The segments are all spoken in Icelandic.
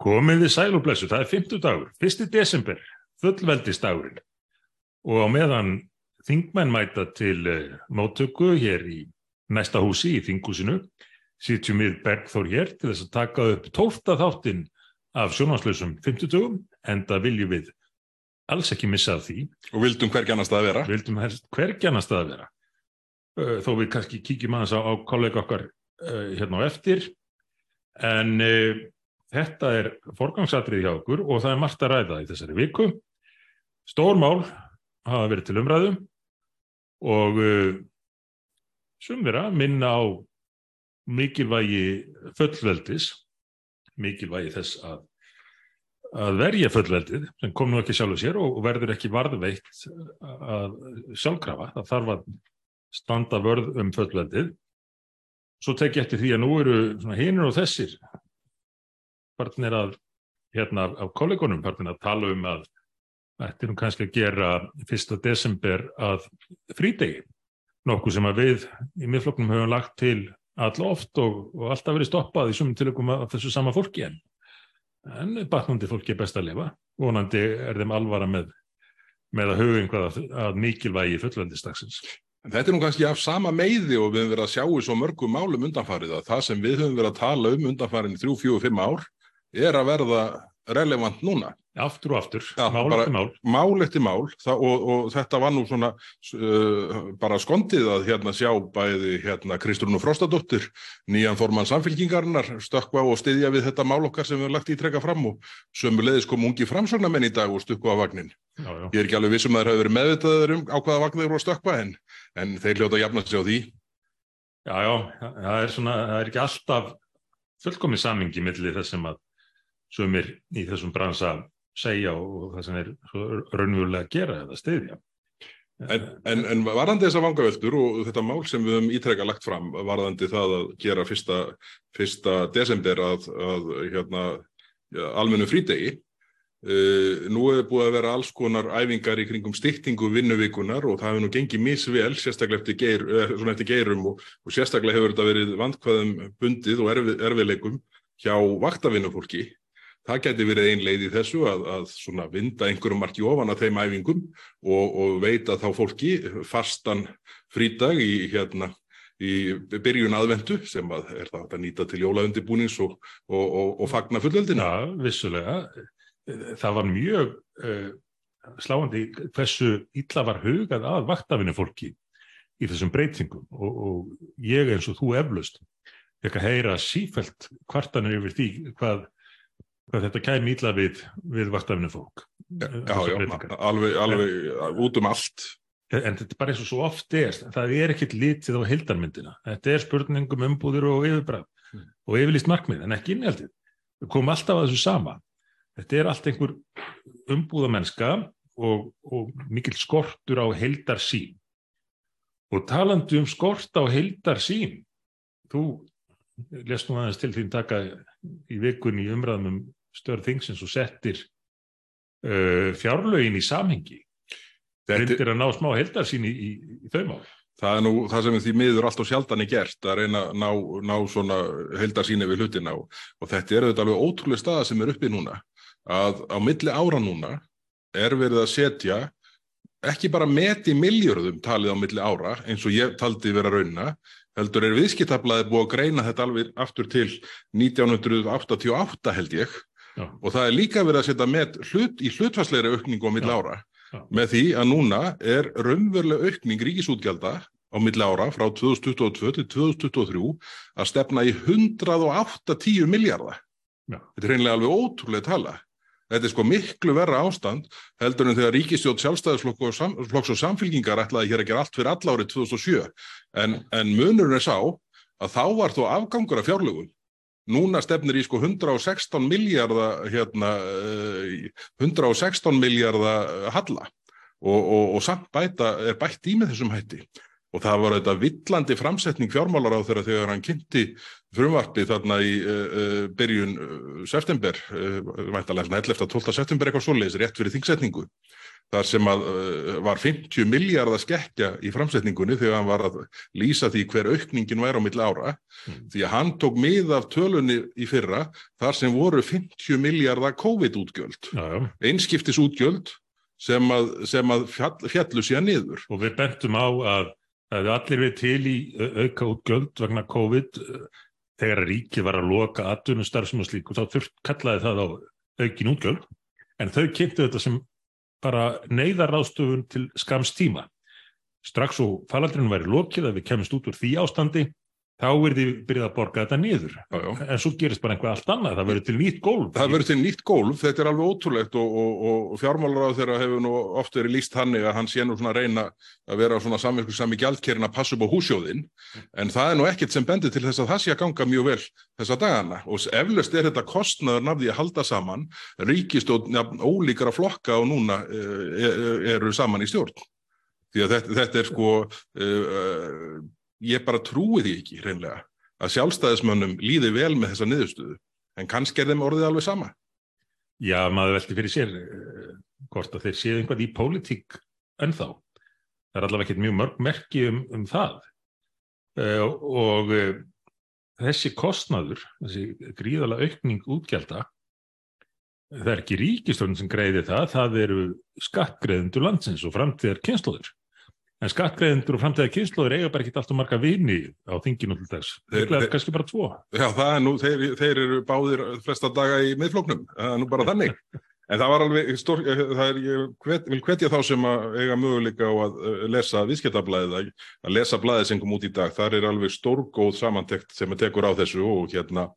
Komið þið sæl og blessu, það er 50 dagur, 1. desember, fullveldistagurinn og á meðan þingmenn mæta til uh, móttöku hér í næsta húsi í þinghúsinu, sýtjum við Bergþór hér til þess að taka upp tólta þáttinn af sjónvarslausum 50 dagum, en það viljum við alls ekki missa af því. Og vildum það að vera. Vildum það að vera. Uh, þó við kannski kíkjum aðeins á, á kollega okkar uh, hérna á eftir, en Þetta er forgangsatrið hjá okkur og það er margt að ræða í þessari viku. Stórmál hafa verið til umræðu og uh, sumvera minna á mikilvægi fullveldis, mikilvægi þess að, að verja fullveldið sem kom nú ekki sjálf og sér og verður ekki varðveikt að sjálfkrafa. Það þarf að standa vörð um fullveldið. Svo tek ég eftir því að nú eru hinnur og þessir farnir að, hérna, af kollegunum farnir að tala um að er nú kannski að gera 1. desember að frídegi, nokkuð sem að við í miðfloknum höfum lagt til alla oft og, og alltaf verið stoppað í sumum tilökum af þessu sama fólki en, en batnandi fólki er best að lifa, vonandi er þeim alvara með, með að hugum hvað að, mikilvægi fullvendistagsins. Þetta er nú kannski af sama meiði og við höfum verið að sjá í svo mörgum málum undanfarið að það sem við höfum verið að tala um undanfarin í 3-4-5 ár er að verða relevant núna. Aftur og aftur, Já, mál eftir mál. Mál eftir mál það, og, og þetta var nú svona uh, bara skondið að hérna sjá bæði hérna Kristrúnu Frostadóttir, nýjan formann samfélkingarinnar, stökkva og styðja við þetta mál okkar sem við hefum lagt í treka fram og sömulegis kom ungi framsóknarmenn í dag og stökkva á vagnin. Já, já. Ég er ekki alveg vissum að þeir hafi verið meðvitaður um á hvaða vagn þeir voru að stökkva en, en þeir hljóta að jafna sig á því. Já, já, það er, svona, það er ekki alltaf fullkomið samingi millir þessum að sumir í þessum bransa segja og það sem er raunverulega að gera eða stiðja. En, en, en varðandi þessa vangavöldur og þetta mál sem við höfum ítrekka lagt fram varðandi það að gera fyrsta, fyrsta desember að, að hérna, ja, almennu frítegi uh, nú hefur búið að vera alls konar æfingar í kringum stiktingu vinnuvíkunar og það hefur nú gengið misvel sérstaklega eftir, geir, eftir geirum og, og sérstaklega hefur þetta verið vandkvæðum bundið og erfi, erfileikum hjá vaktavinnufólki það geti verið ein leið í þessu að, að vinda einhverjum marki ofan að þeim æfingum og, og veita þá fólki fastan frídag í, hérna, í byrjun aðvendu sem að er það að nýta til jólaundibúnings og, og, og fagna fullöldina. Já, vissulega. Það var mjög uh, sláandi hversu illa var hugað að vaktafinu fólki í þessum breytingum og ég eins og þú eflaust ekki að heyra sífælt kvartanir yfir því hvað þetta kæmi ítla við, við vaktafinu fólk. Já, já, alveg, alveg en, út um allt. En þetta er bara eins og svo oft er, það er ekkert litið á hildarmyndina. Þetta er spurningum umbúðir og yfirbræð mm. og yfirlýst markmið, en ekki innhjaldið. Við komum alltaf að þessu sama. Þetta er allt einhver umbúðamennska og, og mikil skortur á hildarsýn. Og talandi um skort á hildarsýn, þú lest nú aðeins til þín taka í vikunni umræðum um störð þingsins og settir uh, fjárlögin í samhengi. Reyndir að ná smá heldarsýn í, í, í þau mál. Það er nú það sem því miður allt og sjaldan er gert að reyna að ná, ná svona heldarsýni við hlutina og, og þetta er auðvitað alveg ótrúlega staða sem er uppi núna að á milli ára núna er verið að setja ekki bara meti miljörðum talið á milli ára eins og ég taldi vera raunna heldur er viðskiptablaði búið að greina þetta alveg aftur til 1988 held ég Já. og það er líka verið að setja með hlut í hlutfærsleira aukningu á mill ára Já. með því að núna er raunveruleg aukning ríkisútgjalda á mill ára frá 2022 til 2023 að stefna í 180 miljardar. Þetta er reynilega alveg ótrúlega tala. Þetta er sko miklu verra ástand heldur en þegar ríkistjótt sjálfstæðisflokks og, sam, og samfélkingar ætlaði hér að gera allt fyrir all árið 2007 en, en munurinn er sá að þá var þó afgangur af fjárlögum núna stefnir í sko 116 miljardar hérna, 116 eh, miljardar halla og, og, og samt bæta er bætt í með þessum hætti og það var þetta villandi framsetning fjármálar á þeirra þegar hann kynnti frumvarpi þarna í uh, uh, byrjun uh, september, mæntalega 11. 12. september eitthvað svoleiðis, rétt fyrir þingsetningu þar sem að var 50 miljardar skekkja í framsetningunni þegar hann var að lýsa því hver aukningin væri á milli ára mm. því að hann tók mið af tölunni í fyrra þar sem voru 50 miljardar COVID-útgjöld einskiptis útgjöld sem að, sem að fjall, fjallu sér niður. Og við bentum á að hefði allir við til í auka útgjöld vegna COVID þegar ríkið var að loka atvinnustarfsum og slík og þá þurft kallaði það á aukin útgjöld en þau kynntu þetta sem bara neyðarráðstöfun til skams tíma. Strax og falaldrinu væri lokið að við kemumst út úr því ástandi þá er því byrjað að borga þetta niður. Já, já. en svo gerist bara einhvað allt annað. Það verður til nýtt gólf. Það verður til nýtt gólf, þetta er alveg ótrúlegt og, og, og fjármálar á þeirra hefur nú oft verið líst hannig að hann sé nú svona að reyna að vera svona samverkussami gjaldkerinn að passa upp á húsjóðin en það er nú ekkert sem bendir til þess að það sé að ganga mjög vel þessa dagana. Og eflaust er þetta kostnaður nafði að halda saman. Ríkist og ólíkara flokka og núna e, e, eru saman í stjórn. Því að þetta, þetta er sko uh, ég bara trúi því ekki reynlega að sjálfstæðismönnum líði vel með þessa niðurstöðu en kannski er þeim orðið alveg sama. Já, maður veldi fyrir sér uh, hvort að þeir séu einhvað í pólitík ennþá. Það er allavega ekkert mjög mörg merki um, um það uh, og uh, þessi kostnaður, þessi gríðala aukning útgjálta, það er ekki ríkistörn sem greiði það, það eru skattgreðendur landsins og framtíðar kynnslóður. En skattgreðendur og framtíða kynnslóður eiga bara ekki alltaf marga vini á þinginu til þess. Þeir er kannski bara tvo. Já, það er nú, þeir, þeir eru báðir flesta daga í miðfloknum. Það er nú bara þannig. En það var alveg, stór, það er, ég vil hvetja þá sem að eiga möguleika á að uh, lesa viðskiptablaðið, að lesa blaðið sem kom út í dag. Það er alveg stórgóð samantekt sem að tekur á þessu og hérna,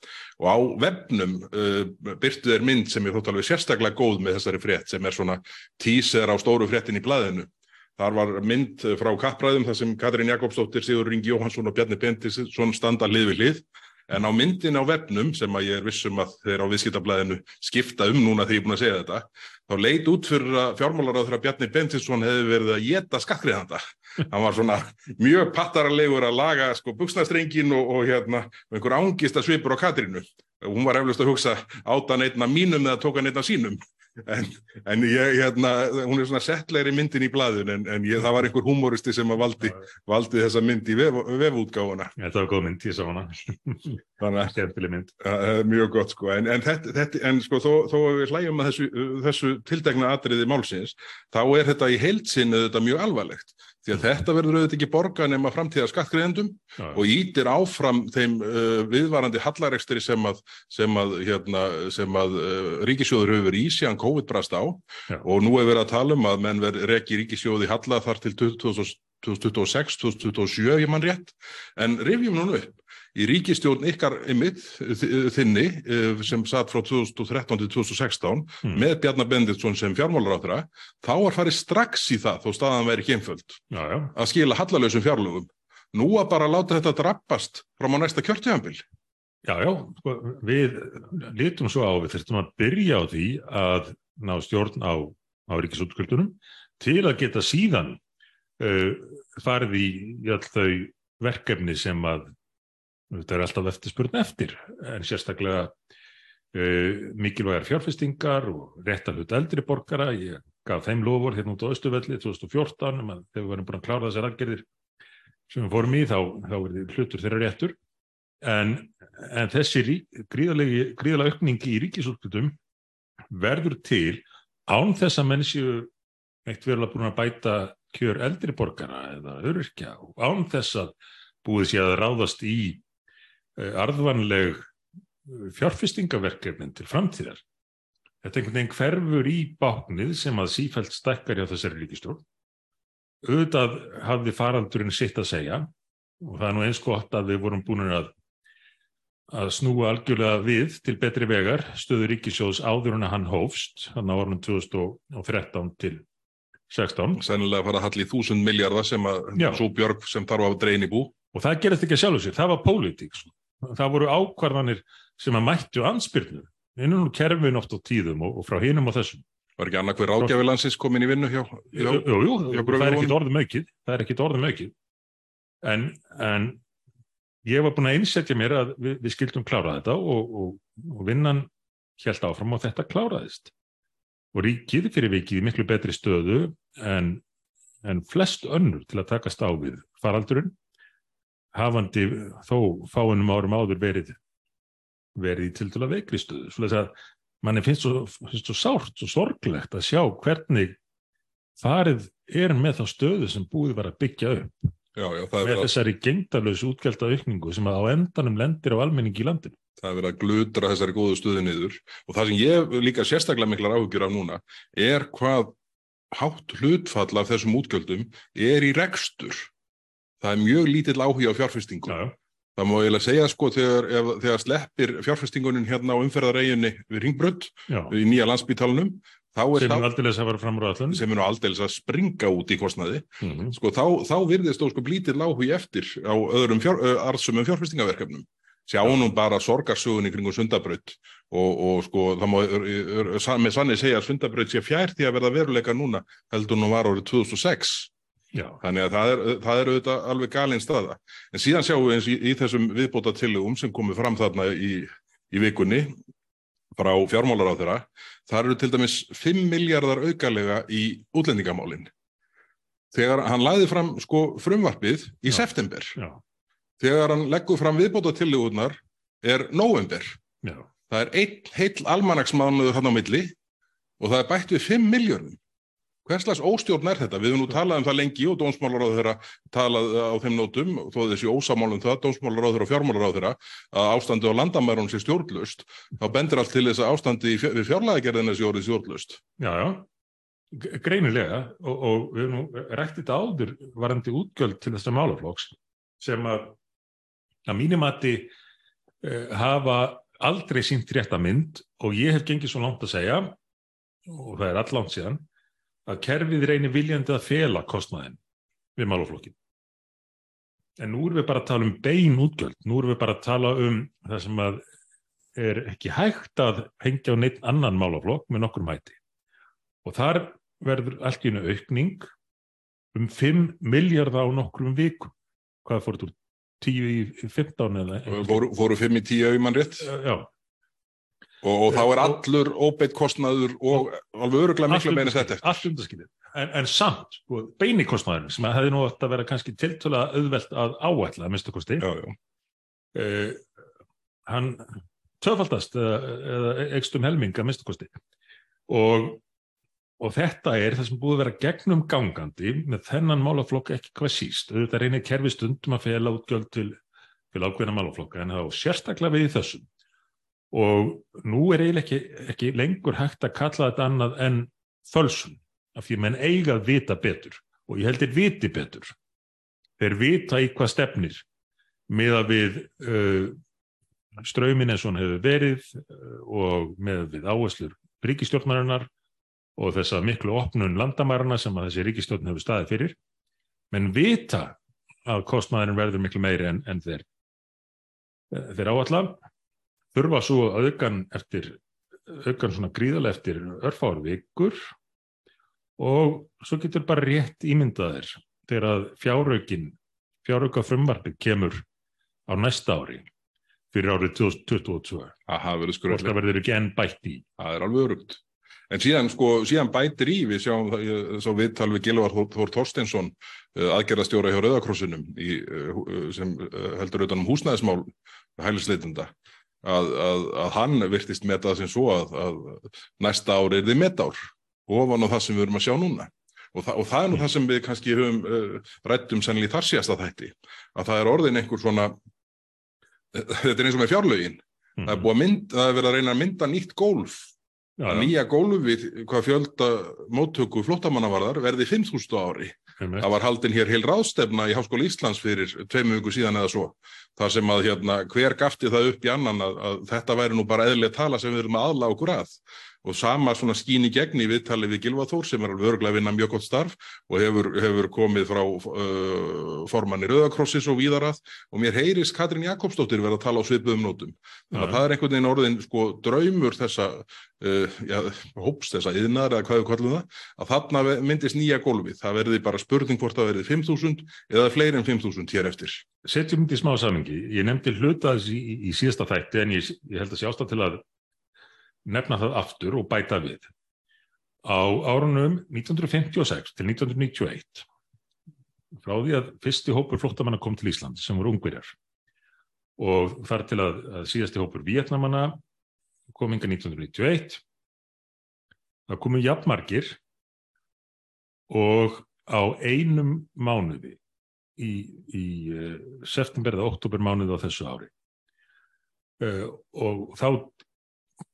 og á vefnum uh, byrtu þeir mynd sem er þótt alveg sérstaklega góð með þessari frétt sem er svona tíser á stóru fréttin í blaðinu Þar var mynd frá kappræðum þar sem Katrín Jakobsdóttir, Sigur Ringi Jóhansson og Bjarni Bendisson standa hlið við hlið. En á myndin á vefnum, sem að ég er vissum að þeir á viðskiptablaðinu skipta um núna þegar ég er búin að segja þetta, þá leit út fyrir að fjármálaráð þegar Bjarni Bendisson hefði verið að geta skakkriðanda. Hann var svona mjög pattaralegur að laga sko buksnastrengin og, og hérna einhver ángist að svipur á Katrínu. Hún var eflust að hugsa átan einna mínum eða tókan einna sínum en, en ég, hérna, hún er svona settlegri myndin í blæðun en, en ég, það var einhver humoristi sem að valdi, valdi þessa mynd í vef, vefútgáfuna. Þetta var góð mynd, ég sá hana. Þannig að. Það mjög gott sko, en, en þetta, þetta, en sko þó, þó að við hlægjum að þessu, þessu tildegna atriði málsins, þá er þetta í heilsinni þetta mjög alvarlegt því að þetta verður auðvitað ekki borga nema framtíða skattgreðendum ja. og ítir áfram þeim uh, viðvarandi hallarekstri sem að, sem að, hérna, sem að uh, ríkisjóður hefur í síðan COVID brast á ja. og nú hefur verið að tala um að menn verður ekki ríkisjóði halla þar til 2026, 2027 ég mann rétt, en rifjum nú upp í ríkistjórn ykkar ymmið þinni eh, sem satt frá 2013 til 2016 mm. með Bjarnar Benditsson sem fjármálaráþra þá var farið strax í það þó staðan væri kemföld að skila hallalösum fjárlögum. Nú að bara láta þetta drappast fram á næsta kjörtjöfambil. Já, já, sko, við litum svo á, við þurftum að byrja á því að ná stjórn á, á ríkisútskjöldunum til að geta síðan uh, farið í all þau verkefni sem að þetta er alltaf eftirspurn eftir en sérstaklega uh, mikilvægar fjárfestingar og réttalut eldri borgara, ég gaf þeim lofur hérna út á Östuvelli 2014 um að þegar við varum búin að klára þessar aðgerðir sem við fórum í þá, þá er þið hlutur þeirra réttur. En, en þessi gríðalega aukningi í ríkisútlutum verður til án þess að mennsju eitt verulega búin að bæta kjör eldri borgara eða öryrkja og án þess að búið sér að ráðast í arðvanleg eh, fjárfestingaverkefnin til framtíðar. Þetta einhvern veginn hverfur í báknið sem að sífælt stækkar hjá þessari ríkistjórn. Auðvitað hafði faraldurinn sitt að segja og það er nú eins gott að við vorum búin að, að snúa algjörlega við til betri vegar stöðu ríkisjóðs áður en að hann hófst hann á orðin 2013 til 16. Sennilega fara að halli þúsund miljardar sem að svo björg sem þarf að dreina í bú. Og það gerist ekki að sjálfu sér, það var pólitík. Svo það voru ákvarðanir sem að mættu anspyrnu innan úr kerfin oft á tíðum og, og frá hinum og þessum. Var ekki annað hver ágjafilansins komin í vinnu hjá? Jú, jú, jú það er ekkit orðum aukið, það er ekkit orðum aukið en, en ég var búin að einsetja mér að við, við skildum klára þetta og, og, og vinnan held áfram og þetta kláraðist og ríkið fyrir vikið miklu betri stöðu en, en flest önnur til að takast á við faraldurinn hafandi þó fáinum árum áður verið verið í til að veikri stöðu svo að manni finnst svo, finnst svo sárt og sorglegt að sjá hvernig farið er með þá stöðu sem búið var að byggja upp Já, já, með þessari gengdalösu útgjölda aukningu sem að á endanum lendir á almenningi í landinu. Það er verið að glutra þessari góðu stöðu niður og það sem ég líka sérstaklega miklar áhugjur af núna er hvað hátt hlutfall af þessum útgjöldum er í rekstur. Það er mjög lítill áhuga á fjárfestingu. Já, já. Það má eiginlega segja sko þegar, ef, þegar sleppir fjárfestingunin hérna á umferðareginni við Ringbrönd í nýja landsbítalunum sem er aldrei að fara fram á allun sem er aldrei að springa út í kostnaði mm -hmm. sko, þá, þá virðist þú sko blítið lágu í eftir á öðrum fjár, arðsumum fjárfestingaverkefnum sjáum bara sorgarsögunni kring sundabraut og, og sko það má með sannig segja að sundabraut sé fjær því að verða veruleika núna heldur nú var árið 2006 Já. þannig að það er, það er auðvitað alveg galinn staða en síðan sjáum við eins í, í þessum viðbóta tillögum sem komið fram þarna í, í vikunni frá fjármálar á þeirra, það eru til dæmis 5 miljardar aukalega í útlendingamálinn. Þegar hann læði fram sko frumvarpið í Já. september, Já. þegar hann leggur fram viðbóta tillögurnar er november. Já. Það er einn heill almanagsmánuður hann á milli og það er bætt við 5 miljardum. Hverslags óstjórn er þetta? Við höfum nú talað um það lengi og dómsmálar á þeirra talað á þeim nótum, þó þessi ósamálum það, dómsmálar á þeirra og fjármálar á þeirra, að ástandi á landamærun sé stjórnlust, þá bendir allt til þess að ástandi við fjárlæðagerðina sé orðið stjórnlust. Já, já, greinilega og, og við höfum nú rætt þetta áður varandi útgjöld til þessar málaflóks sem að að mínumati uh, hafa aldrei sínt rétta mynd og ég hef gengið svo langt að segja og það er allangt síðan að kerfið reynir viljandi að fela kostnaðin við málaflokkin. En nú erum við bara að tala um bein útgjöld, nú erum við bara að tala um það sem að er ekki hægt að hengja á neitt annan málaflokk með nokkur mæti. Og þar verður allt í einu aukning um 5 miljardar á nokkrum vikum. Hvað fór þetta úr 10 í 15 eða? Fóru, fóru 5 í 10 auðmann rétt? Já. Og, og þá er allur óbeitt kostnaður og alveg öruglega miklu meina þetta. Allt undarskilið. En, en samt, sko, beini kostnaðurinn sem hefði nú átt að vera kannski tiltöla auðvelt að áætla að minnstu kosti. Já, já. Uh, hann töfaldast eða, eða ekstum helming að minnstu kosti. Og, og þetta er það sem búið að vera gegnum gangandi með þennan málaflokk ekki hvað síst. Þetta reynir kerfi stundum að fela útgjöld til, til ákveðna málaflokka en það á sérstaklega við þessum og nú er eiginlega ekki, ekki lengur hægt að kalla þetta annað en fölsun, af því að menn eiga að vita betur og ég held þeir viti betur. Þeir vita í hvað stefnir með að við uh, ströymin eins og hann hefur verið uh, og með við áherslur ríkistjórnarinnar og þess að miklu opnun landamærarna sem að þessi ríkistjórn hefur staðið fyrir. Menn vita að kostmaðurinn verður miklu meiri en, en þeir þeir áallan þurfa svo auðgan eftir auðgan svona gríðarlega eftir örfár vikur og svo getur bara rétt ímyndaðir þegar að fjáraukin fjárauka frumvarpi kemur á næsta ári fyrir árið 2022 Aha, og það verður ekki enn bætt í. Það er alveg örugt. En síðan, sko, síðan bætir í, við sjáum svo viðtal við Gilvar Þór Torstensson, aðgerðastjóra hjá Rauðakrossinum sem heldur auðvitað um húsnæðismál hælisleitunda að, að, að hann virtist með það sem svo að, að næsta ár er þið metár ofan á það sem við erum að sjá núna og, þa og það er nú það sem við kannski höfum uh, rættum sannlega í þar síðasta þætti að það er orðin einhver svona þetta er eins og með fjárlögin mm. það er að mynd, það er verið að reyna að mynda nýtt gólf Já, já. nýja gólf við hvað fjölda móttöku flóttamannavarðar verði 5.000 ári. Það var haldin hér heil ráðstefna í Háskóla Íslands fyrir tveimur viku síðan eða svo þar sem að hérna, hver gafti það upp í annan að, að þetta væri nú bara eðlega tala sem við erum að aðla okkur að og sama svona skín í gegn í viðtali við Gilva Þór sem er alveg örglega að vinna mjög gott starf og hefur, hefur komið frá uh, formanni Rauðakrossis og víðarað og mér heyris Katrín Jakobsdóttir verða að tala á svipuðum nótum. Þannig að það er einhvern veginn orðin sko draumur þessa uh, já, hóps þessa yðnar eða hvað við kallum það, að þarna myndist nýja gólfið. Það verði bara spurning hvort það verði 5.000 eða fleiri en 5.000 hér eftir. Setjum þetta í smá samingi. Ég nefndi hlutaðs í, í síðasta nefna það aftur og bæta við. Á árunum 1956 til 1991, frá því að fyrsti hópur flóttamanna kom til Ísland sem voru ungverjar og þar til að, að síðasti hópur Vietnamanna kom inga 1991, það komu jafnmargir og á einum mánuði í, í uh, september eða oktober mánuði á þessu ári uh, og þá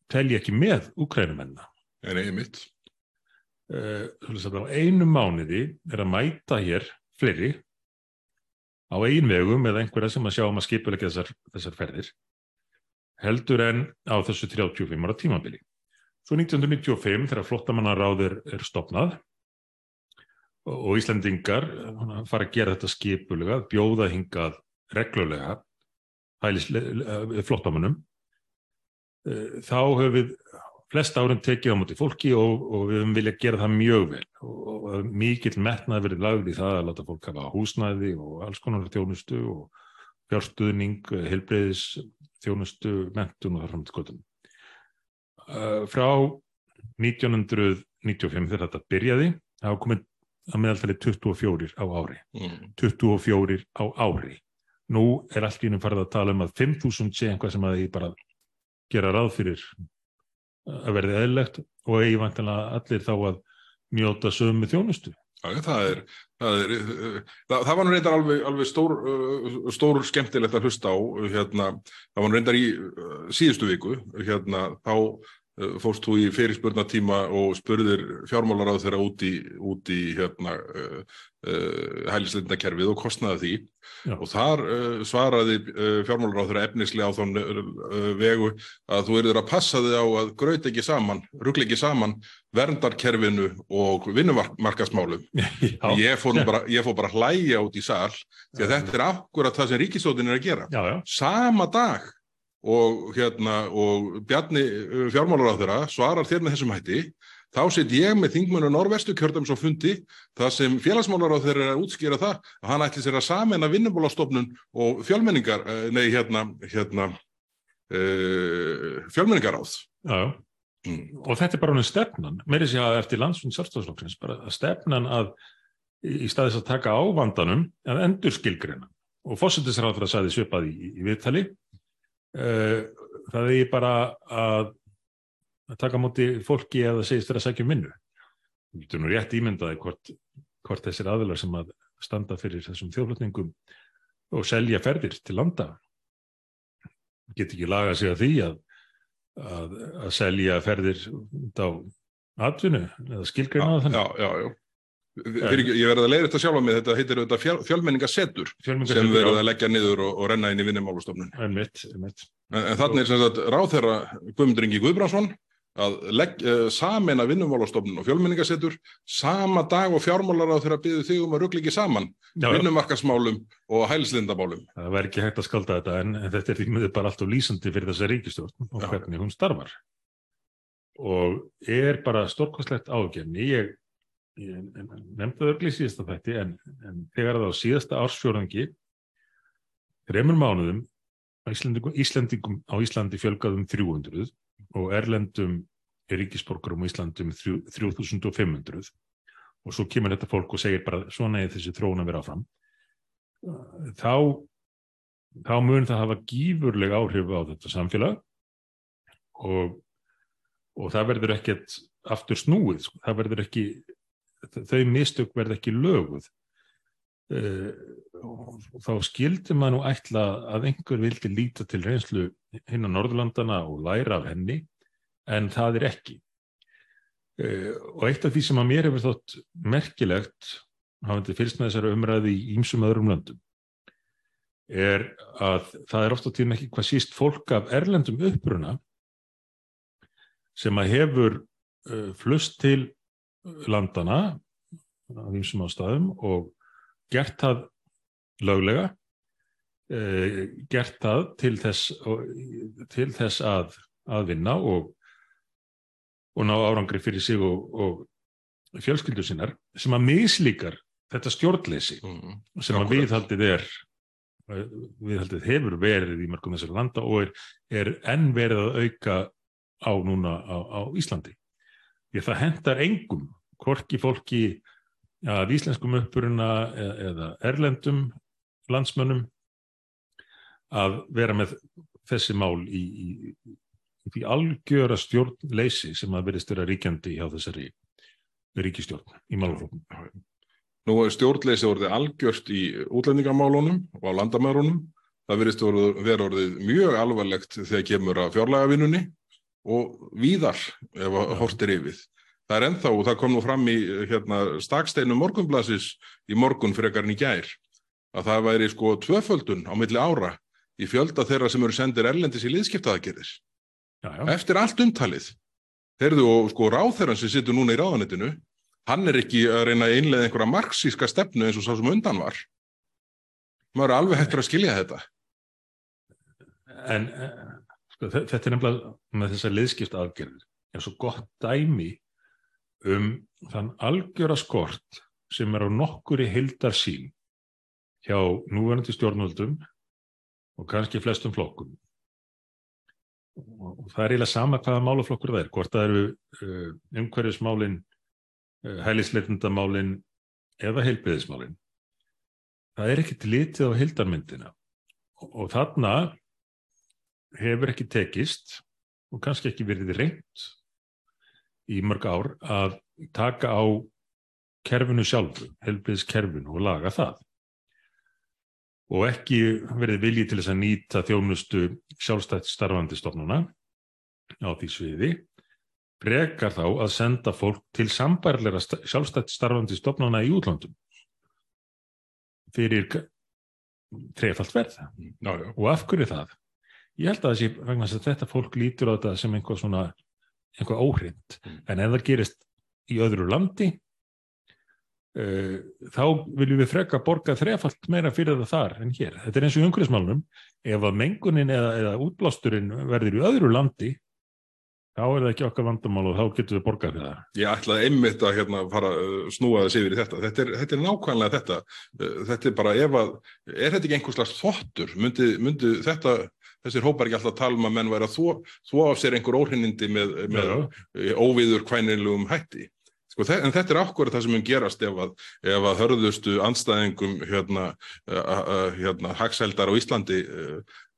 tel ég ekki með Ukrænumenna. En einmitt. Uh, á einu mánuði er að mæta hér fleiri á einvegum eða einhverja sem að sjá um að skipulegja þessar, þessar ferðir heldur en á þessu 35 ára tímabili. Svo 1995 þegar flottamannaráður er stopnað og Íslandingar fara að gera þetta skipulega, bjóða hingað reglulega flottamannum Eh, þá höfum við flest árum tekið á móti fólki og, og við höfum viljað gera það mjög vel og, og mikill metnað verið lagður í það að láta fólk hafa húsnæði og alls konar þjónustu og fjárstuðning, helbreyðis þjónustu, mentun og þar fram til skotum. Uh, frá 1995 þegar þetta byrjaði, þá komið að meðaltali 24 á ári. Mm. 24 á ári. Nú er allt í unum farið að tala um að 5.000 sé einhvað sem að því bara gera ráð fyrir að verði eðlegt og eigi vantilega allir þá að mjóta sömu þjónustu. Það er, það er, það, það var nú reyndar alveg, alveg stór, stór skemmtilegt að hlusta á, hérna, það var nú reyndar í síðustu viku, hérna, þá fórst þú í fyrirspurnatíma og spurðir fjármálar á þeirra út í, út í hérna, uh, uh, hælisleitnakerfið og kostnaði því Já. og þar uh, svaraði fjármálar á þeirra efnislega á þann vegu að þú erður að passa þig á að gröð ekki saman, ruggla ekki saman verndarkerfinu og vinnumarkasmálum. Ég fór bara, ég fór bara hlæja út í sall því að þetta er akkurat það sem ríkistótin er að gera. Já, já. Sama dag og, hérna, og Bjarni uh, fjármálar á þeirra svarar þér með þessum hætti. Þá set ég með þingmunu Norvestu kjördams á fundi það sem félagsmálar á þeirra er að útskýra það að hann ætli sér að samena vinnumólastofnun og fjölmenningar uh, nei hérna, hérna uh, fjölmenningar áð Já, mm. og þetta er bara hún stefnan, er sér að eftir landsfund sjálfstofslokksins, bara stefnan að í staðis að taka á vandanum að endur skilgreina og fósundisráður að sæði svipað í, í viðtali það er bara að, að taka múti fólki eða segist þeirra að segja minnu. Þú getur nú rétt ímyndaði hvort, hvort þessir aðilar sem að standa fyrir þessum þjóflutningum og selja ferðir til landa get ekki laga sig að því að, að, að selja ferðir á atvinnu eða skilgreina þannig. Já, já, já. Fyrir, ég verði að leiða þetta sjálf á mig, þetta heitir þetta fjál, fjölmenningasettur sem verður að leggja niður og, og renna inn í vinnumálustofnun. En, en, en þannig er sem sagt ráþherra Guðmundur Ingi Guðbrandsson að legg, uh, samena vinnumálustofnun og fjölmenningasettur sama dag og fjármálar á þeirra byggðu þig um að ruggla ekki saman vinnumarkasmálum og hælslindamálum. Það verður ekki hægt að skalda þetta en, en þetta er því miður bara alltaf lýsandi fyrir þessa ríkistjórn og hvernig hún starfar og er bara stórkostlegt ágefni. Ég ég nefndi örgli síðasta þætti en, en þegar það á síðasta ársfjörðangi þreymur mánuðum Íslandingum, Íslandingum á Íslandi fjölgaðum 300 og Erlendum er ríkisborgarum á Íslandum 3500 og svo kemur þetta fólk og segir bara svona er þessi þróun að vera áfram þá þá mun það hafa gífurlega áhrif á þetta samfélag og, og það verður ekkert aftur snúið, sko. það verður ekki þau mistök verð ekki löguð. Uh, þá skildi maður nú ætla að einhver vildi líta til reynslu hinn á Norðurlandana og læra af henni en það er ekki. Uh, og eitt af því sem að mér hefur þótt merkilegt hafandi fyrst með þessari umræði í ímsum öðrum löndum er að það er ofta tíma ekki hvað síst fólk af erlendum uppruna sem að hefur uh, flust til landana á þýmsum ástæðum og gert það löglega uh, gert það til þess, til þess að, að vinna og, og ná árangri fyrir sig og, og fjölskyldu sinnar sem að mislíkar þetta stjórnleysi mm, sem að viðhaldið er viðhaldið hefur verið í mörgum þessari landa og er, er enn verið að auka á núna á, á Íslandi. Ég það hendar engum, hvorki fólki að íslenskum uppuruna eða, eða erlendum landsmönnum að vera með þessi mál í, í, í algjöra stjórnleysi sem að verist vera ríkjandi hjá þessari ríkistjórn í málflóknum. Nú er stjórnleysi orðið algjört í útlendingamálunum og á landamærunum. Það verist vera orðið mjög alvarlegt þegar kemur að fjárlægavinnunni og víðar ef að hortir yfir. Það er ennþá, og það kom nú fram í hérna, staksteinu morgunblasis í morgun frekar en í gær, að það væri sko tvöföldun á milli ára í fjölda þeirra sem eru sendir erlendis í liðskiptaðagerðis. Eftir allt umtalið. Þeirðu og sko ráþeirann sem situr núna í ráðanettinu, hann er ekki að reyna að einlega einhverja marxíska stefnu eins og sá sem undan var. Maður er alveg hættur að skilja þetta. En sko, þetta er nefnilega með þessar liðskiptaðagerðir eins og gott dæmi um þann algjöra skort sem er á nokkur í hildar sín hjá núverandi stjórnvöldum og kannski flestum flokkum. Og það er eiginlega sama hvaða málaflokkur það er, hvort það eru uh, umhverjusmálin, uh, hælisleitundamálin eða heilbiðismálin. Það er ekkit litið á hildarmyndina og þarna hefur ekki tekist og kannski ekki verið reynd í mörg ár að taka á kerfinu sjálfu, helbriðskerfinu og laga það. Og ekki verið viljið til þess að nýta þjónustu sjálfstætt starfandi stofnuna á því sviði, brekar þá að senda fólk til sambærleira sjálfstætt starfandi stofnuna í útlandum fyrir trefalt verð. Já, já. Og af hverju það? Ég held að þessi, að þetta fólk lítur á þetta sem einhvað svona eitthvað óhrind mm. en ef það gerist í öðru landi uh, þá viljum við freka borga þrefalt meira fyrir það þar en hér. Þetta er eins og umhverfismálunum ef að mengunin eða, eða útblásturinn verður í öðru landi þá er það ekki okkar vandamál og þá getur við borgað fyrir það. Ég ætlaði einmitt að hérna, fara að snúa þessi yfir í þetta. Þetta er, þetta er nákvæmlega þetta. Uh, þetta er bara ef að, er þetta ekki einhvers slags þottur? Myndi, myndi þetta þessir hópar ekki alltaf tala um að menn væri að þó, þó af sér einhver óhrinnindi með, með óviður kvænilugum hætti. Sko, en þetta er ákveður það sem mun gerast ef að, ef að hörðustu anstæðingum hérna, hérna, haxheldar á Íslandi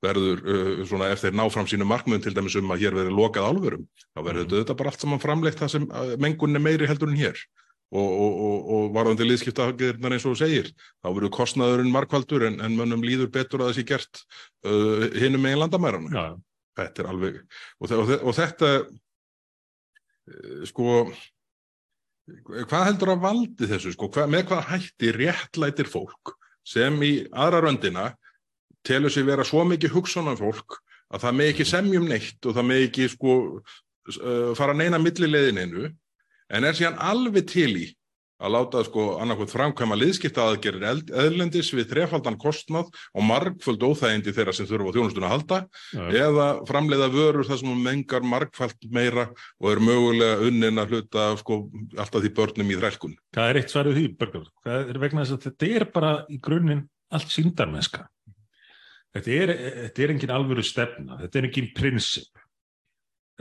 verður svona ef þeir ná fram sínu markmiðum til dæmis um að hér verður lokað álverum, þá verður mm. þetta bara allt saman framlegt það sem mengunni meiri heldur en hér og, og, og, og varðandi liðskiptaðgerðnar eins og þú segir, þá verður kostnaðurinn markvaldur en, en mönnum líður betur að sé gert uh, hinnum megin landamærarna. Ja. Þetta er alveg, og þetta, uh, sko, hvað heldur að valdi þessu, sko, hvað, með hvað hætti réttlætir fólk sem í aðra röndina telur sér vera svo mikið hugsanan fólk að það með ekki semjum neitt og það með ekki, sko, uh, fara neina millilegin einu en er síðan alveg til í að láta sko annarkot framkvæma liðskiptaðaðgerir eðlendis við þrefaldan kostnað og margföld óþægindi þeirra sem þurfa á þjónustuna að halda ja. eða framleiða vörur þar sem mengar margfald meira og er mögulega unnin að hluta sko alltaf því börnum í þrælkun. Það er eitt svaru því, Bergur. Það er vegna þess að þetta er bara í grunninn allt síndarmennska. Þetta er, þetta er engin alvöru stefna, þetta er engin prinsip.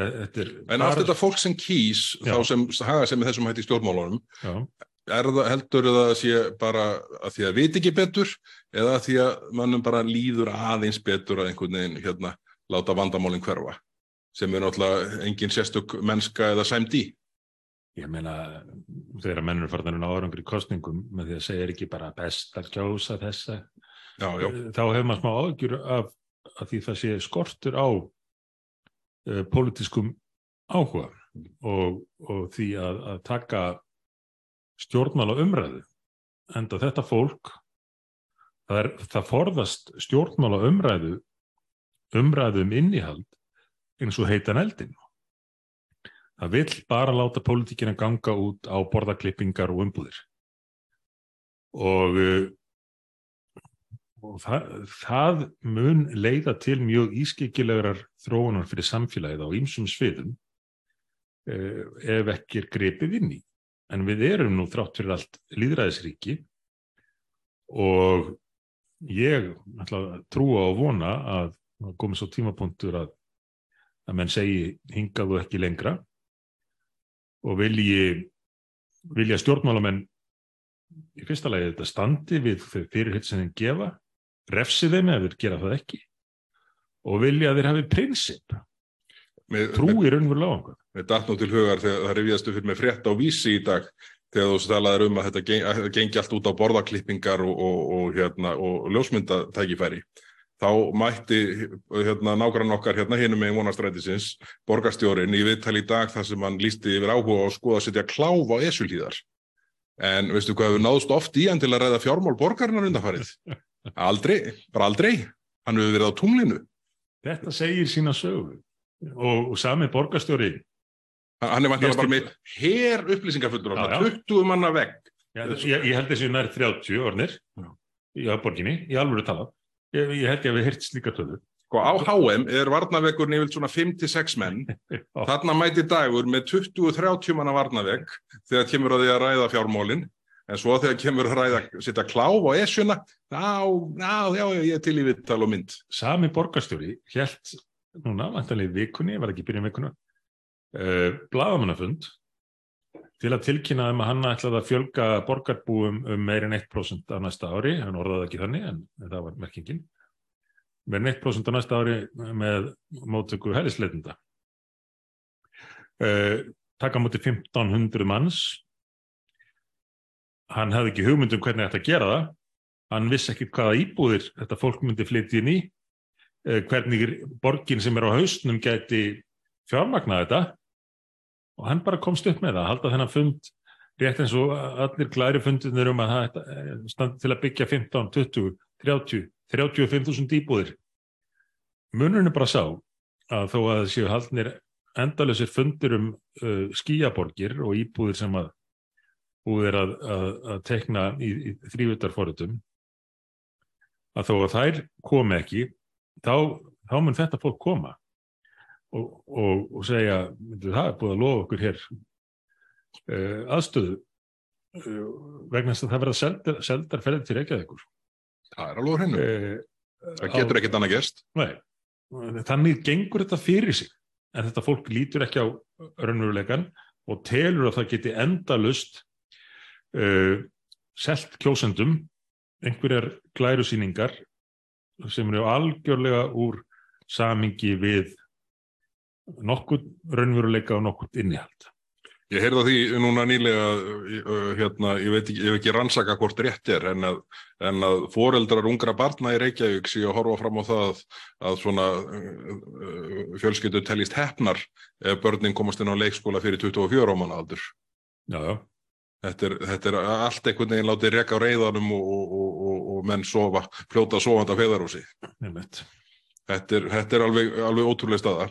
Er, en allt þetta fólk sem kýs já. þá sem haga sem þessum hætti stjórnmálunum er það heldur það að sé bara að því að viti ekki betur eða að því að mannum bara líður aðeins betur að einhvern veginn hérna láta vandamálinn hverfa sem er náttúrulega engin sérstök mennska eða sæmt í Ég meina þegar mennur farðanum árangur í kostningum með því að segja ekki bara best að kjósa þessa já, já. þá hefur maður smá ágjur af að því það sé skortur á uh, pólitískum áhuga og, og því að, að taka stjórnmála umræðu enda þetta fólk það, er, það forðast stjórnmála umræðu umræðu um innihald eins og heitan eldin það vill bara láta pólitíkina ganga út á borðaklippingar og umbúðir. Og, eh, og það, það mun leiða til mjög ískikilegar þróunar fyrir samfélagið á ýmsum sviðum eh, ef ekki er grepið inn í. En við erum nú þrátt fyrir allt líðræðisríki og ég ætla trúa og vona að komið svo tímapunktur að, að menn segi hingað og ekki lengra og vilji vilja stjórnmálamenn í fyrsta lagi þetta standi við fyrirhitt sem þeim gefa refsi þeim ef þeir gera það ekki og vilja að þeir hafi prinsip trúi raunverulega á einhvern Með datnum til hugar þegar það rifjastu fyrir með frétt á vísi í dag þegar þú talaður um að þetta gengi, gengi allt út á borðaklippingar og, og, og, hérna, og ljósmyndatækifæri þá mætti hérna, nákvæmlega okkar hérna hinum með vonastrætisins borgarstjórin í viðtali í dag þar sem hann lísti yfir áhuga og skoða að setja kláf á esulíðar. En veistu hvað hefur náðust oft í hann til að ræða fjármál borgarinnar undanfarið? Aldrei, bara aldrei. Hann hefur verið á tunglinu. Þetta segir sína sögu og, og sami borgarstjóri. Hann er vantilega bara með hér upplýsingafullur á það, 20 manna vegg. Ég, ég held þessi nær 30 ornir í borginni, í alvöru talað Ég, ég held ekki að við hirtst líka töðu. Sko á HM er varnaveggur nefnilt svona 5-6 menn. Þarna mæti dagur með 20-30 manna varnavegg þegar kemur að því að ræða fjármólinn. En svo þegar kemur að ræða, setja kláf á esjuna, já, já, já, ég til í vittal og mynd. Sami borgarstjóri held núna, vantanlega vikunni, ég var ekki byrjað vikuna, uh, eh, bladamannafund til að tilkynna um að hann ætlaði að fjölga borgarbúum um meirinn 1% á næsta ári, hann orðaði ekki þannig en það var merkingin, meirinn 1% á næsta ári með móttöku hælisleitunda. Uh, taka mútið 1500 manns, hann hefði ekki hugmyndum hvernig þetta gera það, hann vissi ekki hvaða íbúðir þetta fólk myndi flytja inn í, uh, hvernig borgin sem er á hausnum gæti fjármagna þetta og hann bara komst upp með það, halda þennan fund rétt eins og allir klæri fundinir um að það eh, standi til að byggja 15, 20, 30, 35.000 íbúðir. Munurinn er bara sá að þó að séu haldnir endalösir fundir um uh, skíaborgir og íbúðir sem að búðir að, að, að tekna í, í þrývöldarforðutum að þó að þær komi ekki þá, þá mun þetta fólk koma og, og, og segja það er búið að lofa okkur hér uh, aðstöðu uh, vegna þess að það verða seldar, seldar ferðið til Reykjavíkur. Það er alveg hennu uh, það getur ekkert annað gerst. Nei, þannig gengur þetta fyrir sig en þetta fólk lítur ekki á raunveruleikan og telur að það geti endalust selt kjósendum einhverjar glærusýningar sem eru algjörlega úr samingi við nokkurt raunveruleika og nokkurt innihald. Ég heyrða því núna nýlega, hérna, ég veit ekki, ég hef ekki rannsaka hvort rétt er, en að, en að foreldrar ungra barna í Reykjavík sé að horfa fram á það að svona fjölskyldu tellist hefnar ef börnin komast inn á leikskóla fyrir 24 ámanna aldur. Já, já. Þetta er, þetta er allt einhvern veginn látið rekka á reyðanum og, og, og, og menn sofa, fljóta sofanda feðarúsi. Ég veit. Þetta er, þetta er alveg, alveg ótrúlega staða.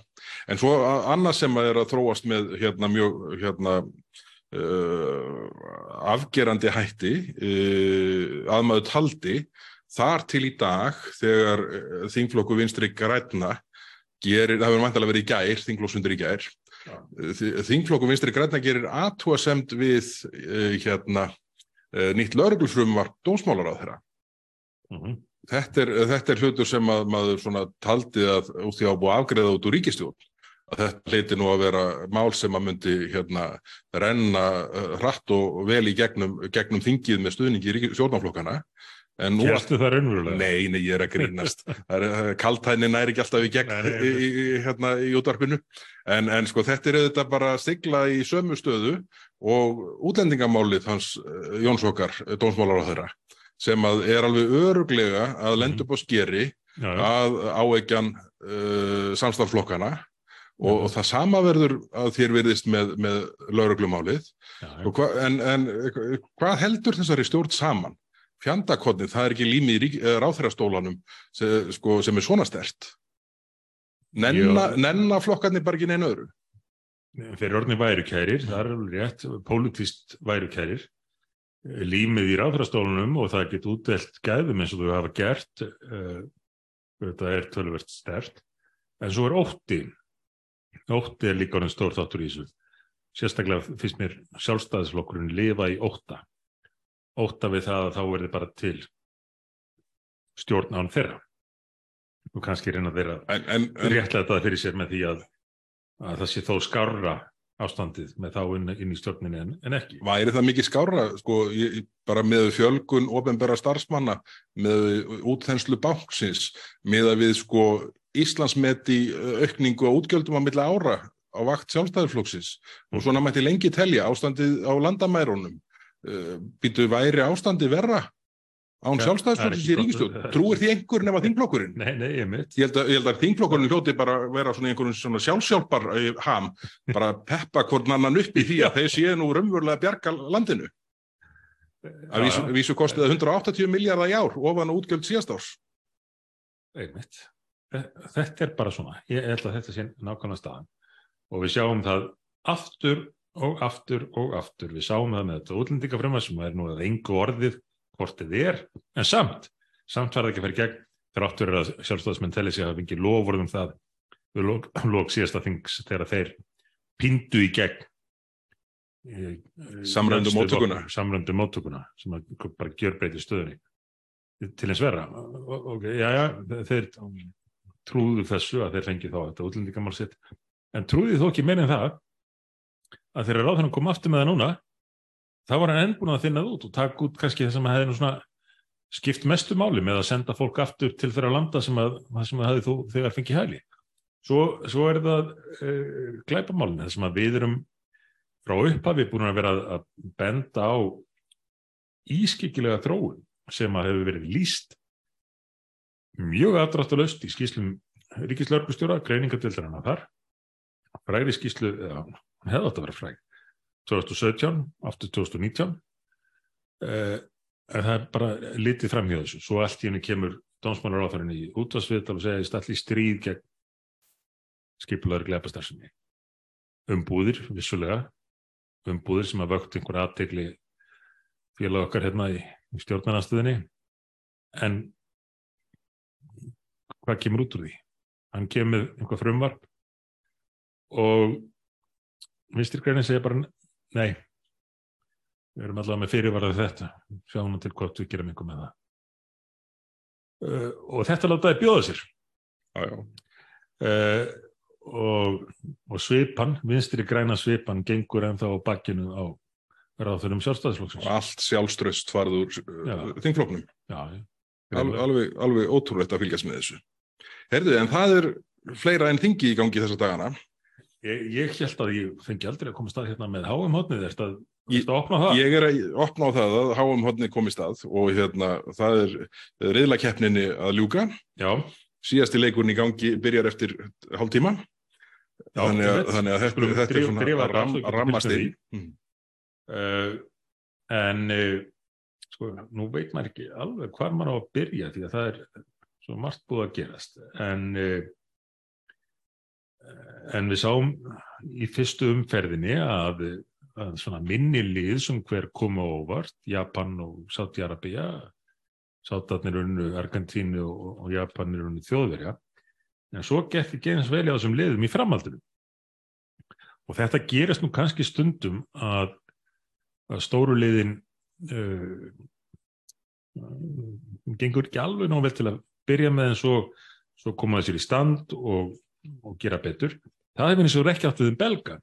En svo annað sem að er að þróast með hérna, mjög hérna, uh, afgerandi hætti uh, að maður taldi þar til í dag þegar uh, þingflokku vinstri græna gerir, það hefur mæntilega verið í gær, þingflokksfundur í gær, ja. þingflokku vinstri græna gerir aðtúasemt við uh, hérna, uh, nýtt lauruglufrum var dómsmálar á þeirra. Mm -hmm. Þetta er, þetta er hlutur sem að, maður taldi að út því að búa afgreða út úr ríkistjón. Að þetta leiti nú að vera mál sem að myndi hérna, renna uh, hratt og vel í gegnum, gegnum þingið með stuðningi stjórnaflokkana. Kjærstu það raunverulega? Nei, nei, ég er að grínast. Kaltænin er ekki alltaf í gegn nei, nei, nei. í, hérna, í útvarpinu. En, en sko þetta er auðvitað bara að stigla í sömu stöðu og útlendingamálið hans uh, Jónsvokar, dónsmálar á þeirra sem að er alveg öruglega að lenda upp á skeri já, já. að áeggjan uh, samstaflokkana og, og það sama verður að þér verðist með, með lauruglumálið en, en hvað heldur þessari stjórn saman? Fjandakotnið, það er ekki límið í ráþærastólanum sem, sko, sem er svona stert. Nenna, nenna flokkarnir bara ekki neina öðru? Fyrir orðni værukærir, það er alveg rétt, pólitíst værukærir, límið í ráþærastólunum og það get útdelt gæðum eins og þú hafa gert, uh, þetta er tölvert stert, en svo er ótti, ótti er líka orðin stór þáttur í þessu, sérstaklega finnst mér sjálfstæðisflokkurinn lifa í ótta, ótta við það að þá er þið bara til stjórn án þeirra. Og kannski reyna þeirra réttlega þetta fyrir sér með því að, að það sé þó skarra ástandið með þá inn, inn í stjórninni en, en ekki. Væri það mikið skára sko, ég, bara með fjölgun ofenbæra starfsmanna, með útþenslu bánksins, með að við sko Íslandsmeti aukningu á útgjöldum á milla ára á vakt sjálfstæðarflóksins og svona mætti lengi telja ástandið á landamærunum býtu væri ástandið verra án sjálfstæðisflokksins í ríkistjóð trúir því einhver nema þingflokkurinn? Nei, nei, ég, ég, held að, ég held að þingflokkurinn hljóti bara vera svona einhvern svona sjálfsjálfar uh, ham, bara peppa hvern annan upp í því að þeir séu nú raunverulega bjarga landinu. Að vísu, vísu kostið 180 miljardar í ár ofan og útgjöld síðast árs. Einmitt. Þetta er bara svona, ég held að þetta sé nákvæmlega staðan. Og við sjáum það aftur og aftur og aftur. Við sáum það með þetta útlendingafröma sem er nú að engu orðið hvort þið er, en samt samt var það ekki að færa gegn þráttur að sjálfstofsmenn telli sig að hafa fengið lofurðum það við lók, lók síðasta þings þegar þeir pindu í gegn samröndu móttökuna. samröndu móttökuna sem bara gjör breytið stöðunni. Til eins vera og já já þeir trúðu þessu að þeir fengið þá þetta útlendingamál sitt. En trúðu þó ekki meira en það að þeirra ráð þannig að koma aftur með það núna það var hann enn búin að finna það út og taka út kannski það sem hefði nú svona skipt mestu máli með að senda fólk aftur til þeirra landa sem að, sem að hefði þú þegar fengið hæli. Svo, svo er það glæpamálinn, það sem að við erum frá upphafi búin að vera að benda á ískikilega þróun sem að hefur verið líst mjög aðdraftalöst í skýslum ríkislörgustjóra, greiningadildarinn að þar, fræri skýslu, eða hann hefði átt að vera fræg, 2017, aftur 2019 uh, en það er bara litið fram hjá þessu. Svo allt í henni kemur dómsmálaráþarinn í útvarsviðtal og segja að það allir stríð gegn skipulaður gleipastarsinni umbúðir, vissulega. Umbúðir sem að vökt einhver aðtegli félag okkar hérna í, í stjórnarnastuðinni en hvað kemur út úr því? Hann kemur einhver frumvarp og vinstirgrænin segja bara Nei, við erum allavega með fyrirvarað þetta, sjáum við til hvort við gerum einhver með það. Uh, og þetta látaði bjóða sér. Já, já. Uh, og, og svipan, vinstri græna svipan, gengur ennþá á bakkinu á ráðfjörnum sjálfstæðisflokksins. Og allt sjálfströst farður uh, þingflokknum. Já, já. Al, alveg, alveg ótrúlegt að fylgjast með þessu. Herðu, en það er fleira en þingi í gangi þessa dagana. Ég, ég held að ég fengi aldrei að koma stað hérna með háum hodnið, er þetta að opna það? Ég er að opna á það að háum hodnið komi stað og hérna það er reyðla keppninni að ljúka. Já. Síðasti leikurinn í gangi byrjar eftir hálf tíma. Þannig, að, þannig að þetta, þetta er svona að ram, rammast inn. Mm. Uh, en uh, sko, nú veit maður ekki alveg hvað maður á að byrja því að það er svo margt búið að gerast. En... Uh, en við sáum í fyrstu umferðinni að, að svona minni lið sem hver koma óvart, Japan og Sáti-Arabia, Sátarnir unnu Argentínu og, og Japanir unnu þjóðverja, en svo gekk ekki eins vel á þessum liðum í framhaldinu. Og þetta gerist nú kannski stundum að, að stóru liðin uh, gengur ekki alveg nóg vel til að byrja með en svo, svo koma þessir í stand og og gera betur. Það hefur eins og ekki átt við um belga.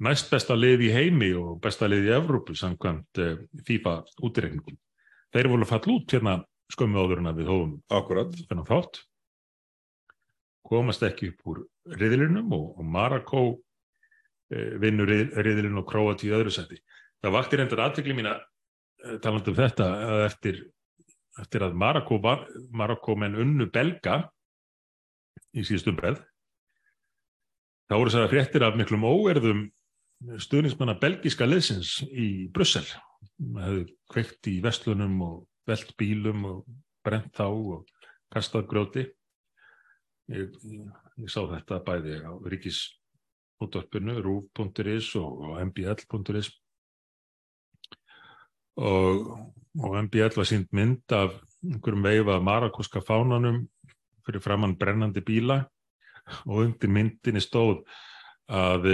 Næst besta lið í heimi og besta lið í Evrópu samkvæmt uh, FIFA útiregningum. Þeir voru fall út hérna skömmu áður en að við hófum Akkurat. þennan þátt. Komast ekki upp úr riðlinum og, og Marako uh, vinnur riðlinu og Kroat í öðru seti. Það vakti reyndar aðtökli mín að uh, talanda um þetta að eftir, eftir að Marako menn unnu belga í síðustum breð þá voru það fréttir af miklum óerðum stuðnismanna belgiska leðsins í Brussel. Hefði kveikt í vestlunum og velt bílum og brent þá og kastað grjóti. Ég, ég sá þetta bæði á ríkisútvarpinu, rúf.is og, mbl.is og, og mbl var sínt mynd af einhverjum veif af marakoska fánanum fyrir framann brennandi bíla og undir myndinni stóð að,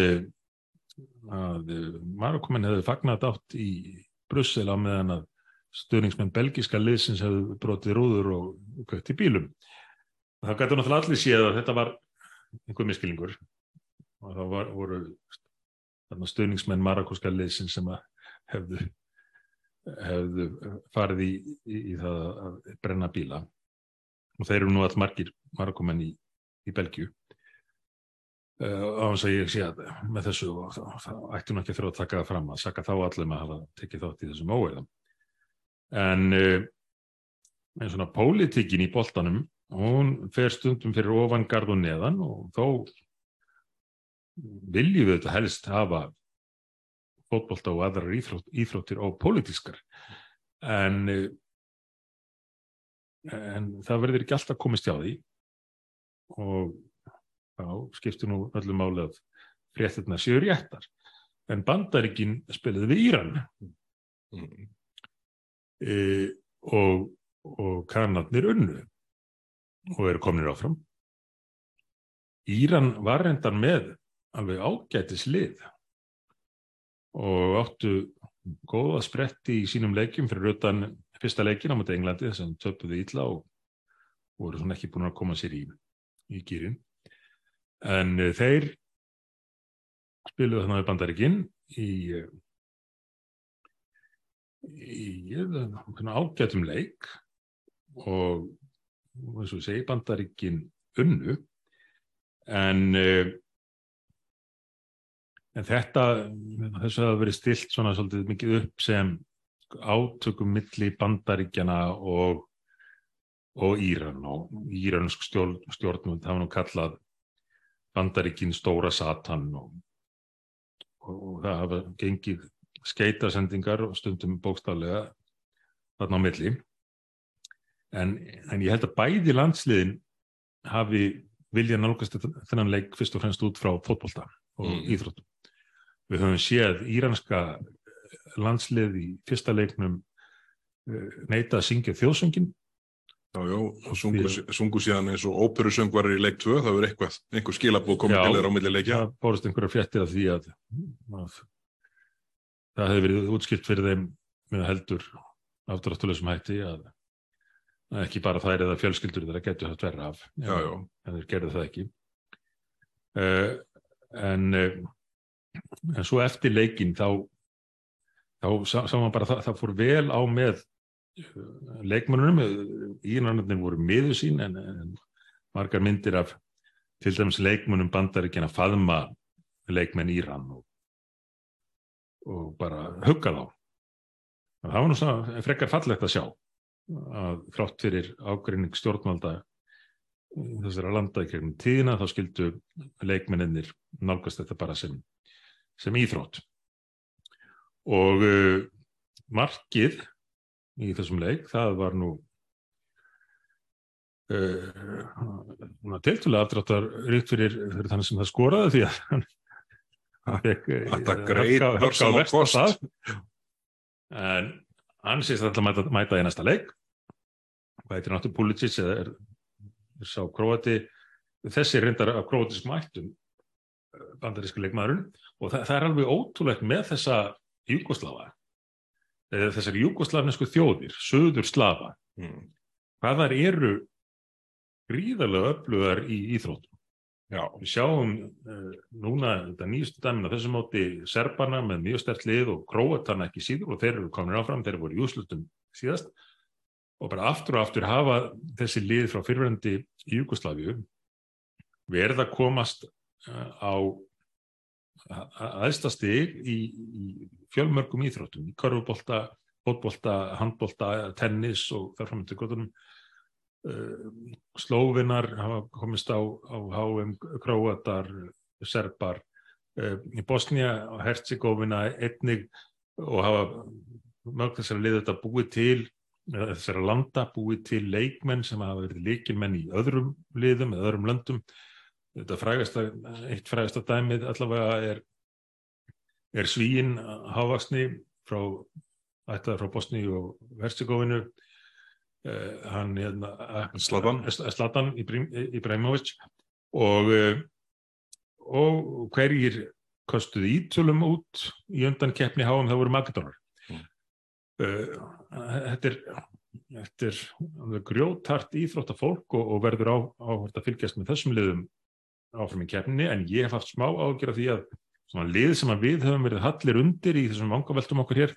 að Marokomin hefði fagnat átt í Brussel á meðan að stöðningsmenn belgiska liðsins hefði brotið rúður og kvögt í bílum. Það gæti náttúrulega allir séð að þetta var einhver miskilningur og það var, voru stöðningsmenn Marokoska liðsins sem hefðu, hefðu farið í, í, í það að brenna bíla og þeir eru nú all margir Marokomenn í, í Belgiu á hans að ég sé að með þessu og það ætti nú ekki að þurfa að taka það fram að saka þá allir með að hafa tekið þátt í þessum óeðam en einn svona pólitíkin í boltanum hún fer stundum fyrir ofangarð og neðan og þó viljum við þetta helst hafa fótbolta og aðrar íþrótt, íþróttir og pólitískar en en það verður ekki alltaf komist hjá því og þá skiptir nú öllum máli að fréttirna séu réttar. En bandaríkin spiliði við Íran mm. e, og, og kannarnir unnu og eru kominir áfram. Íran var reyndan með alveg ágætis lið og áttu góða spretti í sínum leikjum fyrir rötan fyrsta leikin á mjög Englandi þess að töpuðu ítla og voru svona ekki búin að koma sér í, í gýrin en uh, þeir spiluðu þannig að bandaríkinn í, eh, í ágætum leik og eins og segi bandaríkinn unnu. En uh, en þetta þess að það verið stilt svona svolítið mikið upp sem átökum milli bandaríkjana og og Íran og íransk stjórn, stjórnum það var nú kallað bandaríkin stóra satan og, og, það hafa gengið skeitasendingar og stundum bókstaflega þarna á milli en, en ég held að bæði landsliðin hafi vilja nálgast þennan leik fyrst og fremst út frá fótbolta og mm. íþróttum. Við höfum séð íranska landslið í fyrsta leiknum eh, neita að syngja þjóðsöngin Já, já, og sungu, sungu síðan eins og óperusöngvarir í leik 2, það verður eitthvað, einhver skilabóð komið til þeirra á millileikja. Já, það bórust einhverja fréttir af því að, að það hefði verið útskipt fyrir þeim með heldur afturáttulegum hætti að, að ekki bara þær eða fjölskyldur þeirra getur haft verra af, já, já. en þeir gerðu það ekki. Uh, en, uh, en svo eftir leikin þá, þá sá, man bara það, það fór vel á með leikmennunum Írannarnir voru miður sín en, en margar myndir af til dæmis leikmennum bandaríkina faðma leikmenn Írann og, og bara hugga þá það var nú svona frekkar fallegt að sjá að þrátt fyrir ágreining stjórnvalda þessara landa í kringum tíðina þá skildu leikmenninir nálgast þetta bara sem, sem íþrótt og uh, markið í þessum leik, það var nú uh, tiltulega aftráttar ríkt fyrir, fyrir þannig sem það skoraði því að hann fekk hörka á vestastaf en hann sést alltaf að mæta, mæta í næsta leik. Og þetta er náttúrulega Pulisic eða er, er sá Kroati þessi reyndar af kroatiskum ættum bandarísku leikmaðurinn. Og það, það er alveg ótrúlegt með þessa Jugosláfa þessar júkoslavnesku þjóðir, söður slafa, mm. hvaðar eru gríðarlega öflugar í íþróttum. Já. Við sjáum uh, núna þetta nýjastu dæmin á þessu móti Serbarna með mjög stert lið og Króatarna ekki síður og þeir eru komin áfram, þeir eru voru í úslutum síðast og bara aftur og aftur hafa þessi lið frá Júkoslavíu verið að komast uh, á aðsta stig í, í fjölmörgum íþróttum, í korfubólta, bótbólta, handbólta, tennis og þar framöndu gotunum. Uh, Slóvinar hafa komist á, á HM, Króatar, Serbar, uh, í Bosnia og Herzegovina einnig og hafa mörg þessara liða þetta búið til þessara landa búið til leikmenn sem hafa verið leikilmenn í öðrum liðum eða öðrum löndum þetta frægasta, eitt frægasta dæmið allavega er er svíin hávaksni frá ætlaði frá Bosni og Herzegovinu uh, hann hérna Slatan, Slatan Ibrahimovic og uh, og hverjir kostuði ítölum út í undan keppni háum það voru Makedónar. Mm. uh, þetta er þetta er grjótart íþrótta fólk og, og verður á, á að fylgjast með þessum liðum áfram í keppninni en ég hef haft smá ágjör af því að svona lið sem að við höfum verið hallir undir í þessum vangaveltum okkur hér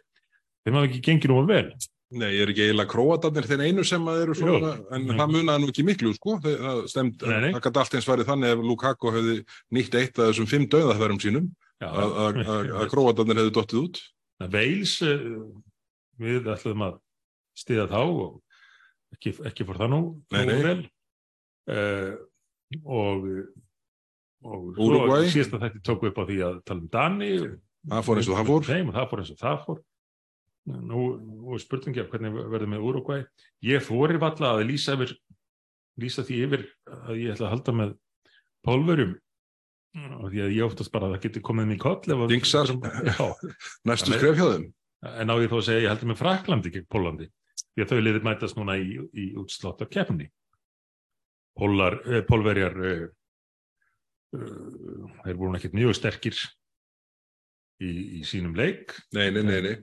þeim hafa ekki gengið nú að vel. Nei, ég er ekki eiginlega króatarnir þeir einu sem að eru svona, Jó, en það munaði nú ekki miklu sko, það stemd, það gæti allt eins værið þannig ef Lukaku hefði nýtt eitt af þessum fimm döðaferðum sínum að króatarnir hefði dottið út. Veils eh, við ætlum að stiða þá og ekki, ekki fór það nú, nei, nei. vel. Uh, og og svo síðast að þetta tóku upp á því að tala um Dani það fór eins og það fór. Nei, það fór eins og það fór. Nú, nú spurningi af hvernig verður með Uruguay ég fóri valla að lýsa yfir lýsa því yfir að ég ætla að halda með pólverum og því að ég óttast bara að það getur komið mér í koll Dingsar, næstu skrefhjóðum en á því að segja ég heldur með Fraklandi gegn Pólandi því að þau liðir mætast núna í, í útslátt af keppni Pólverjar eh, Eh, þeir voru ekkert mjög sterkir í, í sínum leik. Nei, nei, nei,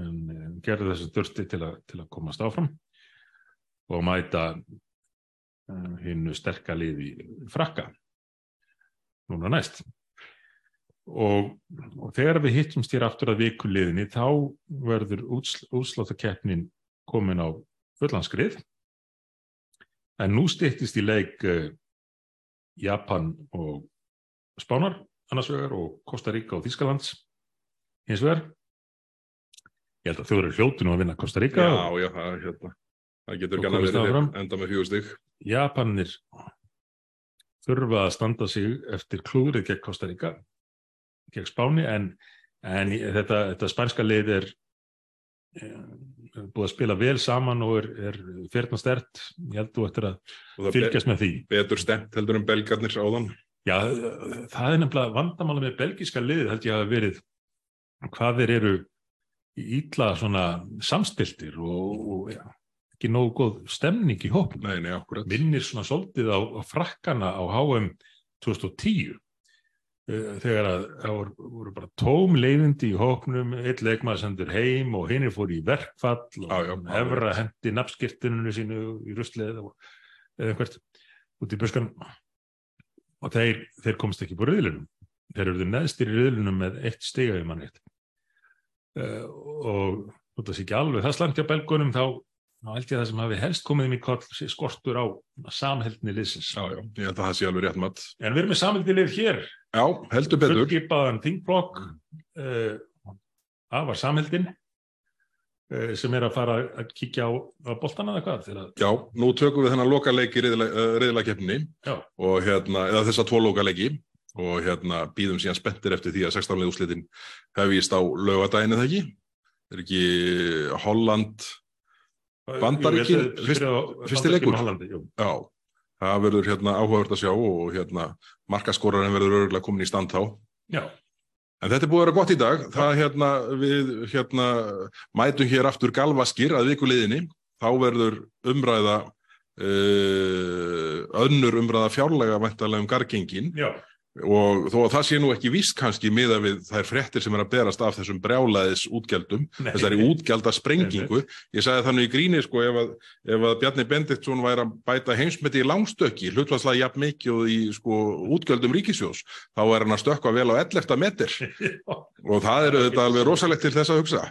en, en gerði þessu þurfti til, a, til að komast áfram og mæta uh, hinnu sterkaliði frakka núna næst. Og, og þegar við hittumst hér aftur að vikuliðinni þá verður útsláttaketnin komin á fullandskrið en nú stýttist í leik uh, Japan og Spánar annars vegar og Costa Rica og Þískalands hins vegar. Ég held að þau eru hljótinu að vinna Costa Rica Já, já, það, hérna. það getur ekki annað verið enda með fjóðstík Japanir þurfa að standa sig eftir klúrið gegn Costa Rica gegn Spáni en, en þetta, þetta spænska leið er búið að spila vel saman og er, er fyrrnastert ég held þú eftir að fylgjast með því. Betur stemt heldur en um belgarnir áðan. Já, það er nefnilega vandamála með belgiska liðið held ég að verið hvað þeir eru ílla svona samstiltir og, og ja, ekki nógu góð stemning í hóp minnir svona svolítið á, á frakkana á HM 2010 Eh, þegar að það voru bara tóm leiðindi í hóknum, eitt leikmaður sendur heim og hinn er fór í verkfall og já, já, hefra hendi nafnskirtuninu sínu í ruslið eða einhvert út í buskan og þeir, þeir komst ekki búið riðlunum þeir eruðu neðstir í riðlunum með eitt stiga í manni uh, og þú veist ekki alveg það slangt hjá belgunum þá þá held ég að það sem hafi helst komið um í koll skortur á samhældni liðsins. Já, já, ég held að það sé alveg rétt mat. En við erum með samhældni lið hér. Já, heldur betur. Fullgipaðan Þingblokk, uh, það var samhældin uh, sem er að fara að kíkja á, á boltana eða hvað? Að... Já, nú tökum við þennan lokalegi reyðlakeppni og hérna, eða þessa tvo lokalegi og hérna býðum síðan spettir eftir því að 16. úslitin hefist á lögadaginu þegar ekki. Er ekki Holland Bandaríkin, fyrst, fyrsti leikur. Já, það verður hérna áhugavert að sjá og hérna markaskorarinn verður örgulega komin í stand þá. Já. En þetta er búið að vera gott í dag. Það hérna við hérna mætum hér aftur galvaskir að vikuleginni þá verður umræða uh, önnur umræða fjárlega mæntalega um gargengin. Já og þó að það sé nú ekki víst kannski miða við þær frettir sem er að berast af þessum brjálaðis útgjaldum þessari útgjaldar sprengingu ég sagði þannig í gríni sko ef að, ef að Bjarni Bendiktsson væri að bæta heimsmeti í langstökki, hlutvarslega jafn mikið og í sko útgjaldum ríkisjós þá er hann að stökka vel á 11 meter. Og það er þetta alveg rosalegt til þess að hugsa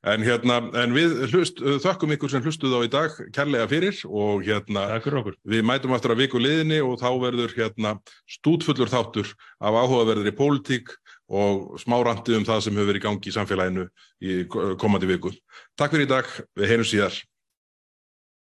En, hérna, en við hlust, þökkum ykkur sem hlustuð á í dag kærlega fyrir og hérna, við mætum aftur að viku liðinni og þá verður hérna, stútfullur þáttur af áhugaverðir í pólitík og smárandi um það sem hefur verið í gangi í samfélaginu í komandi viku. Takk fyrir í dag, við heinum síðar.